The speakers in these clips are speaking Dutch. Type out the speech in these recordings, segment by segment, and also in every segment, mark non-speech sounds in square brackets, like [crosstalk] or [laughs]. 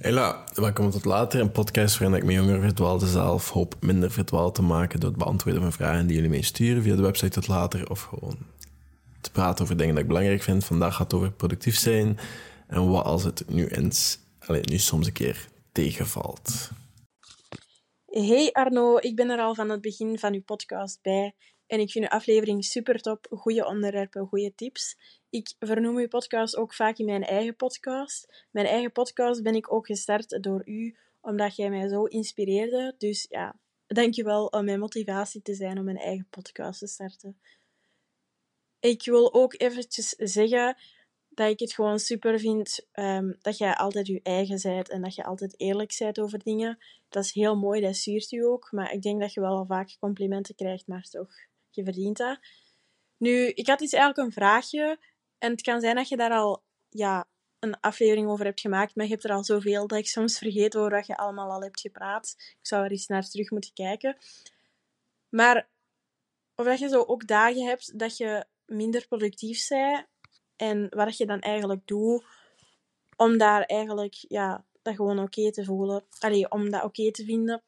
Hela, welkom tot later. Een podcast waarin ik me jonger verdwaalde zelf hoop minder verdwaald te maken door het beantwoorden van vragen die jullie meesturen via de website tot later of gewoon te praten over dingen dat ik belangrijk vind. Vandaag gaat het over productief zijn en wat als het nu eens, allez, nu soms een keer tegenvalt. Hey Arno, ik ben er al van het begin van uw podcast bij en ik vind uw aflevering super top. Goede onderwerpen, goede tips. Ik vernoem uw podcast ook vaak in mijn eigen podcast. Mijn eigen podcast ben ik ook gestart door u, omdat jij mij zo inspireerde. Dus ja, dankjewel om mijn motivatie te zijn om mijn eigen podcast te starten. Ik wil ook eventjes zeggen dat ik het gewoon super vind um, dat jij altijd je eigen zijt en dat je altijd eerlijk zijt over dingen. Dat is heel mooi, dat stuurt u ook. Maar ik denk dat je wel al vaak complimenten krijgt, maar toch, je verdient dat. Nu, ik had dus eigenlijk een vraagje. En het kan zijn dat je daar al ja, een aflevering over hebt gemaakt, maar je hebt er al zoveel dat ik soms vergeet over wat je allemaal al hebt gepraat. Ik zou er eens naar terug moeten kijken. Maar of dat je zo ook dagen hebt dat je minder productief bent en wat je dan eigenlijk doet om daar eigenlijk ja, dat gewoon oké te voelen. Allee, om dat oké te vinden.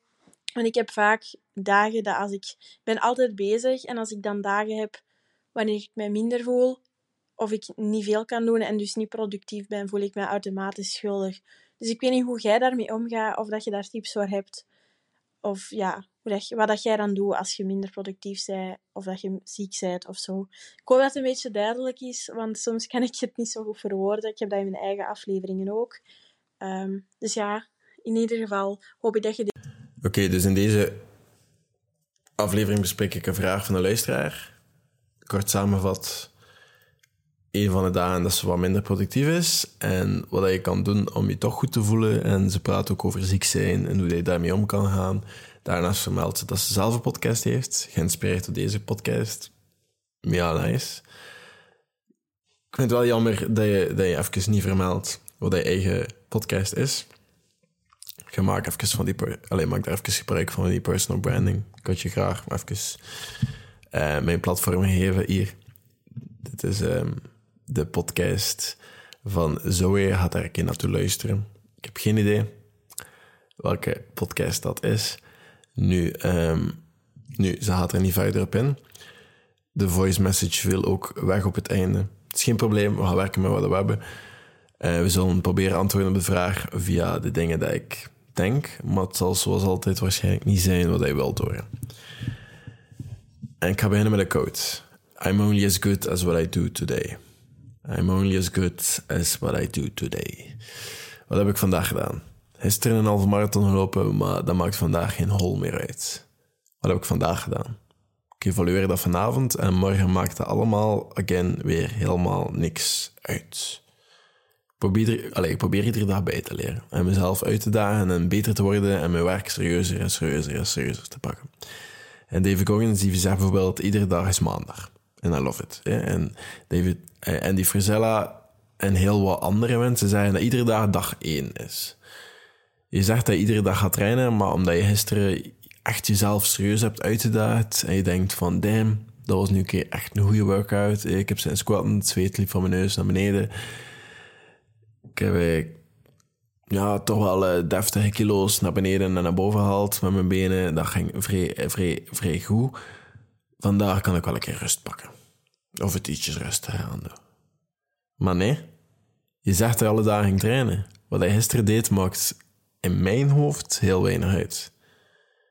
Want ik heb vaak dagen dat als ik... ben altijd bezig en als ik dan dagen heb wanneer ik mij minder voel of ik niet veel kan doen en dus niet productief ben, voel ik mij automatisch schuldig. Dus ik weet niet hoe jij daarmee omgaat of dat je daar tips voor hebt. Of ja, wat dat jij dan doet als je minder productief bent of dat je ziek bent of zo. Ik hoop dat het een beetje duidelijk is, want soms kan ik het niet zo goed verwoorden. Ik heb dat in mijn eigen afleveringen ook. Ehm, dus ja, in ieder geval hoop ik dat je... Oké, dus in deze aflevering bespreek ik een vraag van de luisteraar. Kort samenvat, een van de dagen dat ze wat minder productief is en wat je kan doen om je toch goed te voelen. En ze praat ook over ziek zijn en hoe je daarmee om kan gaan. Daarnaast vermeldt ze dat ze zelf een podcast heeft, geïnspireerd door deze podcast. Ja, nice. Ik vind het wel jammer dat je, dat je even niet vermeldt wat je eigen podcast is. Je maakt even van die... Alleen maak daar even gebruik van die personal branding. Ik had je graag even uh, mijn platform geven hier. Dit is um, de podcast van Zoe. Gaat daar een keer naartoe luisteren. Ik heb geen idee welke podcast dat is. Nu, um, nu, ze gaat er niet verder op in. De voice message wil ook weg op het einde. Het is geen probleem, we gaan werken met wat we hebben. Uh, we zullen proberen antwoorden op de vraag via de dingen die ik denk, maar het zal zoals altijd waarschijnlijk niet zijn wat hij wilt horen. En ik ga beginnen met een quote. I'm only as good as what I do today. I'm only as good as what I do today. Wat heb ik vandaag gedaan? Gisteren een halve marathon gelopen, maar dat maakt vandaag geen hol meer uit. Wat heb ik vandaag gedaan? Ik evalueer dat vanavond en morgen maakt dat allemaal, again, weer helemaal niks uit. Probeer, allez, ik probeer iedere dag bij te leren en mezelf uit te dagen en beter te worden en mijn werk serieuzer en serieuzer en serieuzer te pakken. En David Goggins die zegt bijvoorbeeld, iedere dag is maandag. En I love it. En David, eh, en die Frisella en heel wat andere mensen zeggen dat iedere dag dag één is je zegt dat je iedere dag gaat trainen, maar omdat je gisteren echt jezelf serieus hebt uitgedaagd en je denkt van damn, dat was nu een keer echt een goede workout. Ik heb zijn squatten, het zweet liep van mijn neus naar beneden. Ik heb eh, ja, toch wel uh, deftige kilo's naar beneden en naar boven gehaald met mijn benen. Dat ging vrij, vrij, vrij goed. Vandaag kan ik wel een keer rust pakken. Of het ietsjes rustig aan. Maar nee, je zegt je alle dagen trainen. Wat hij gisteren deed, maakt in mijn hoofd heel weinig uit.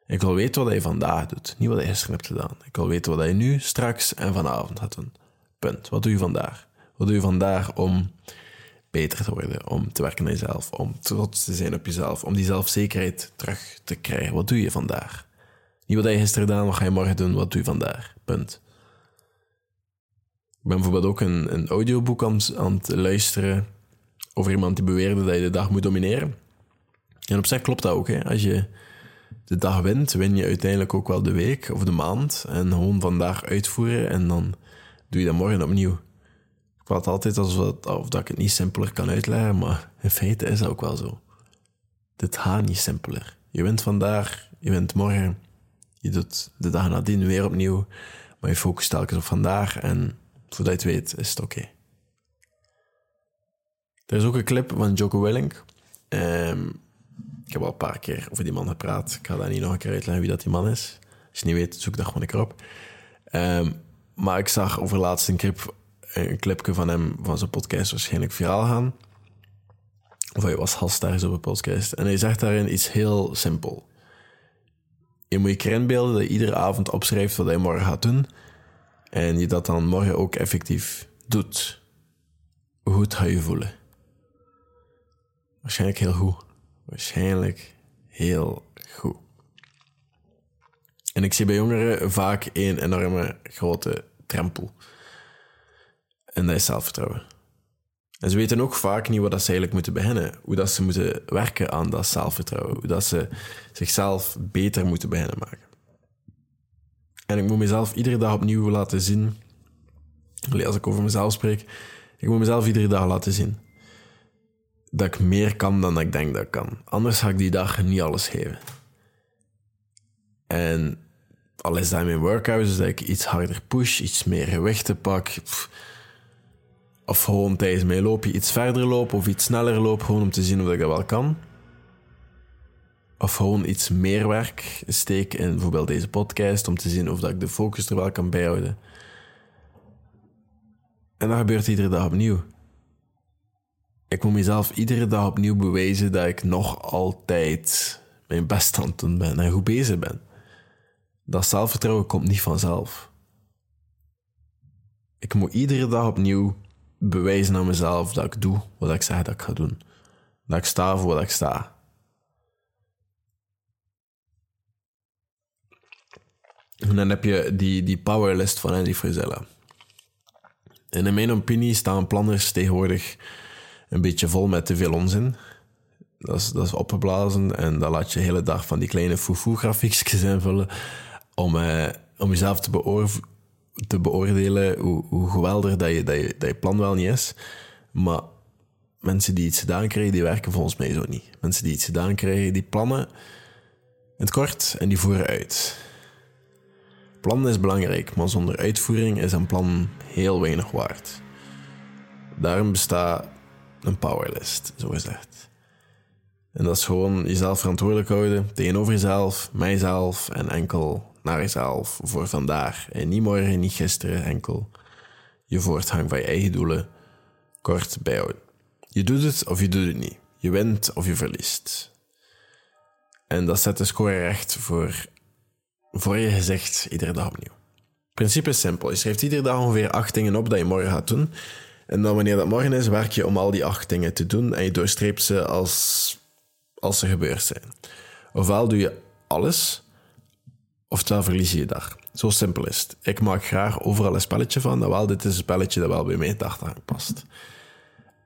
Ik wil weten wat hij vandaag doet, niet wat hij gisteren hebt gedaan. Ik wil weten wat hij nu, straks en vanavond gaat doen. Punt. Wat doe je vandaag? Wat doe je vandaag om beter te worden, om te werken aan jezelf, om trots te zijn op jezelf, om die zelfzekerheid terug te krijgen? Wat doe je vandaag? Niet wat hij gisteren gedaan, wat ga je morgen doen, wat doe je vandaag? Punt. Ik ben bijvoorbeeld ook een, een audioboek aan, aan het luisteren over iemand die beweerde dat je de dag moet domineren. En op zich klopt dat ook. Hè. Als je de dag wint, win je uiteindelijk ook wel de week of de maand. En gewoon vandaag uitvoeren en dan doe je dat morgen opnieuw. Praat altijd alsof of dat ik het niet simpeler kan uitleggen, maar in feite is dat ook wel zo. Dit gaat niet simpeler. Je wint vandaag, je wint morgen. Je doet de dag nadien weer opnieuw. Maar je focust telkens op vandaag en voordat je het weet, is het oké. Er is ook een clip van Joko Willink Ehm, ik heb al een paar keer over die man gepraat. Ik ga daar niet nog een keer uitleggen wie dat die man is. Als je niet weet, zoek dat gewoon een keer op. Ehm, maar ik zag over laatst een clip, een clipje van hem, van zijn podcast, waarschijnlijk viraal gaan. Of hij was gast daar op een podcast. En hij zegt daarin iets heel simpel. Je moet je krenbeelden dat iedere avond opschrijft wat hij morgen gaat doen. En je dat dan morgen ook effectief doet. Hoe goed ga je voelen? Waarschijnlijk heel goed. Waarschijnlijk heel goed. En ik zie bij jongeren vaak één enorme grote drempel. En dat is zelfvertrouwen. En ze weten ook vaak niet wat dat ze eigenlijk moeten beginnen. Hoe dat ze moeten werken aan dat zelfvertrouwen. Hoe dat ze zichzelf beter moeten beginnen maken. En ik moet mezelf iedere dag opnieuw laten zien. Als ik over mezelf spreek, ik moet mezelf iedere dag laten zien. Dat ik meer kan dan ik denk dat ik kan. Anders ga ik die dag niet alles geven. En al is dat mijn workout, dus dat ik iets harder push, iets meer gewichten pak. Of gewoon tijdens mijn loopje iets verder loop of iets sneller loop, gewoon om te zien of ik dat wel kan. Of gewoon iets meer werk steek in bijvoorbeeld deze podcast, om te zien of dat ik de focus er wel kan bijhouden. En dat gebeurt iedere dag opnieuw. Ik moet mezelf iedere dag opnieuw bewijzen dat ik nog altijd mijn best aan het doen ben en goed bezig ben. Dat zelfvertrouwen komt niet vanzelf. Ik moet iedere dag opnieuw bewijzen aan mezelf dat ik doe wat ik zeg dat ik ga doen. Dat ik sta voor wat ik sta. En dan heb je die, die powerlist van Andy Frisella. En in mijn opinie staan planners tegenwoordig een beetje vol met te veel onzin. Dat is, dat is opgeblazen en dan laat je de hele dag van die kleine foefoe-grafiekjes [laughs] invullen om, eh, om jezelf te, te beoordelen hoe, hoe geweldig dat je, dat, je, dat je plan wel niet is. Maar mensen die iets gedaan krijgen, die werken volgens mij zo niet. Mensen die iets gedaan krijgen, die plannen in het kort en die voeren uit. Plannen is belangrijk, maar zonder uitvoering is een plan heel weinig waard. Daarom bestaat een powerlist, zo gezegd. En dat is gewoon jezelf verantwoordelijk houden tegenover jezelf, mijzelf en enkel naar jezelf voor vandaag. En niet morgen, niet gisteren, enkel je voortgang van je eigen doelen kort bijhouden. Je doet het of je doet het niet. Je wint of je verliest. En dat zet de score recht voor, voor je gezicht iedere dag opnieuw. Het principe is simpel. Je schrijft iedere dag ongeveer acht dingen op dat je morgen gaat doen. En dan wanneer dat morgen is, werk je om al die acht dingen te doen en je doorstreept ze als, als ze gebeurd zijn. Ofwel doe je alles, oftewel verlies je je dag. Zo simpel is het. Ik maak graag overal een spelletje van, dat wel, dit is een spelletje dat wel bij mijn dag past.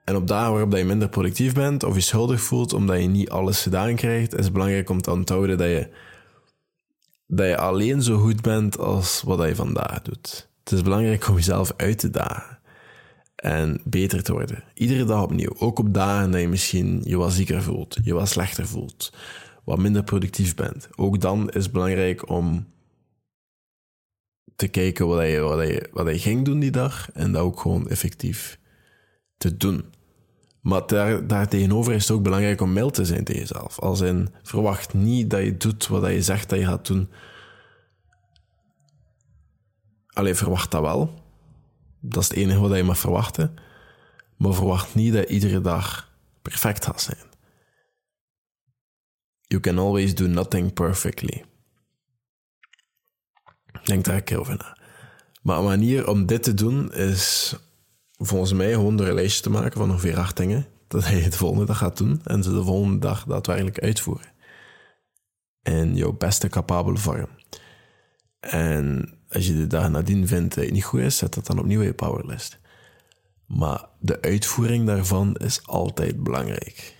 En op dagen waarop je minder productief bent of je schuldig voelt omdat je niet alles gedaan krijgt, is het belangrijk om te onthouden dat je, dat je alleen zo goed bent als wat je vandaag doet. Het is belangrijk om jezelf uit te dagen en beter te worden. Iedere dag opnieuw. Ook op dagen dat je misschien je wat zieker voelt, je wat slechter voelt, wat minder productief bent. Ook dan is het belangrijk om te kijken wat je, wat je, wat ging doen die dag en dat ook gewoon effectief te doen. Maar daar, daar tegenover is het ook belangrijk om mild te zijn tegen jezelf. Als in, verwacht niet dat je doet wat je zegt dat je gaat doen. Alleen verwacht dat wel. Dat is het enige wat je mag verwachten. Maar verwacht niet dat iedere dag perfect gaat zijn. You can always do nothing perfectly. Denk daar een keer over na. Maar een manier om dit te doen is volgens mij gewoon een lijstje te maken van ongeveer acht dingen. Dat je de volgende dag gaat doen en ze de volgende dag daadwerkelijk uitvoeren. In jouw beste capabele vorm. En als je de dag nadien vindt dat het niet goed is, zet dat dan opnieuw in je powerlist. Maar de uitvoering daarvan is altijd belangrijk.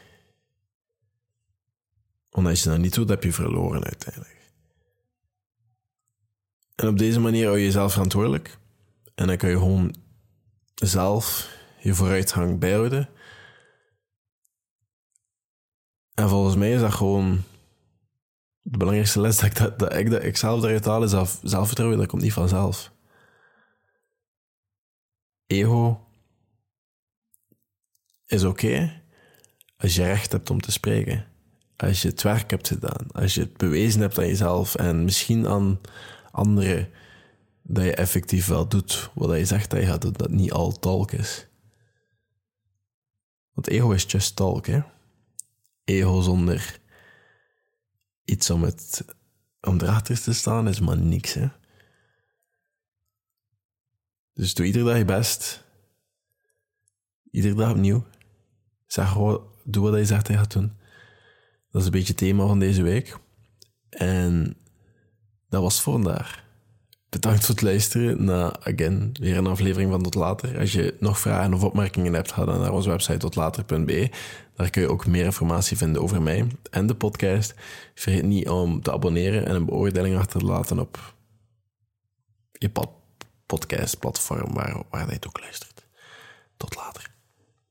Want als je dat niet doet, heb je verloren uiteindelijk. En op deze manier hou je jezelf verantwoordelijk. En dan kan je gewoon zelf je vooruitgang bijhouden. En volgens mij is dat gewoon de belangrijkste les dat ik, dat, dat ik, dat ik zelf eruit haal is zelf, zelfvertrouwen, dat komt niet vanzelf. Ego is oké, Als je recht hebt om te spreken. Als je het werk hebt gedaan. Als je het bewezen hebt aan jezelf en misschien aan anderen dat je effectief wel doet wat je zegt dat je gaat doen, dat niet al talk is. Want ego is just talk, hè. Ego zonder iets om, het, om erachter te staan is maar niks, hè. Dus doe iedere dag je best. Iedere dag opnieuw. Zeg gewoon, doe wat je zegt dat je gaat doen. Dat is een beetje het thema van deze week. En dat was voor vandaag. Bedankt voor het luisteren naar, again, weer een aflevering van Tot Later. Als je nog vragen of opmerkingen hebt, ga dan naar onze website totlater.be. Daar kun je ook meer informatie vinden over mij en de podcast. Vergeet niet om te abonneren en een beoordeling achter te laten op je podcastplatform waar, waar je het ook luistert. Tot later.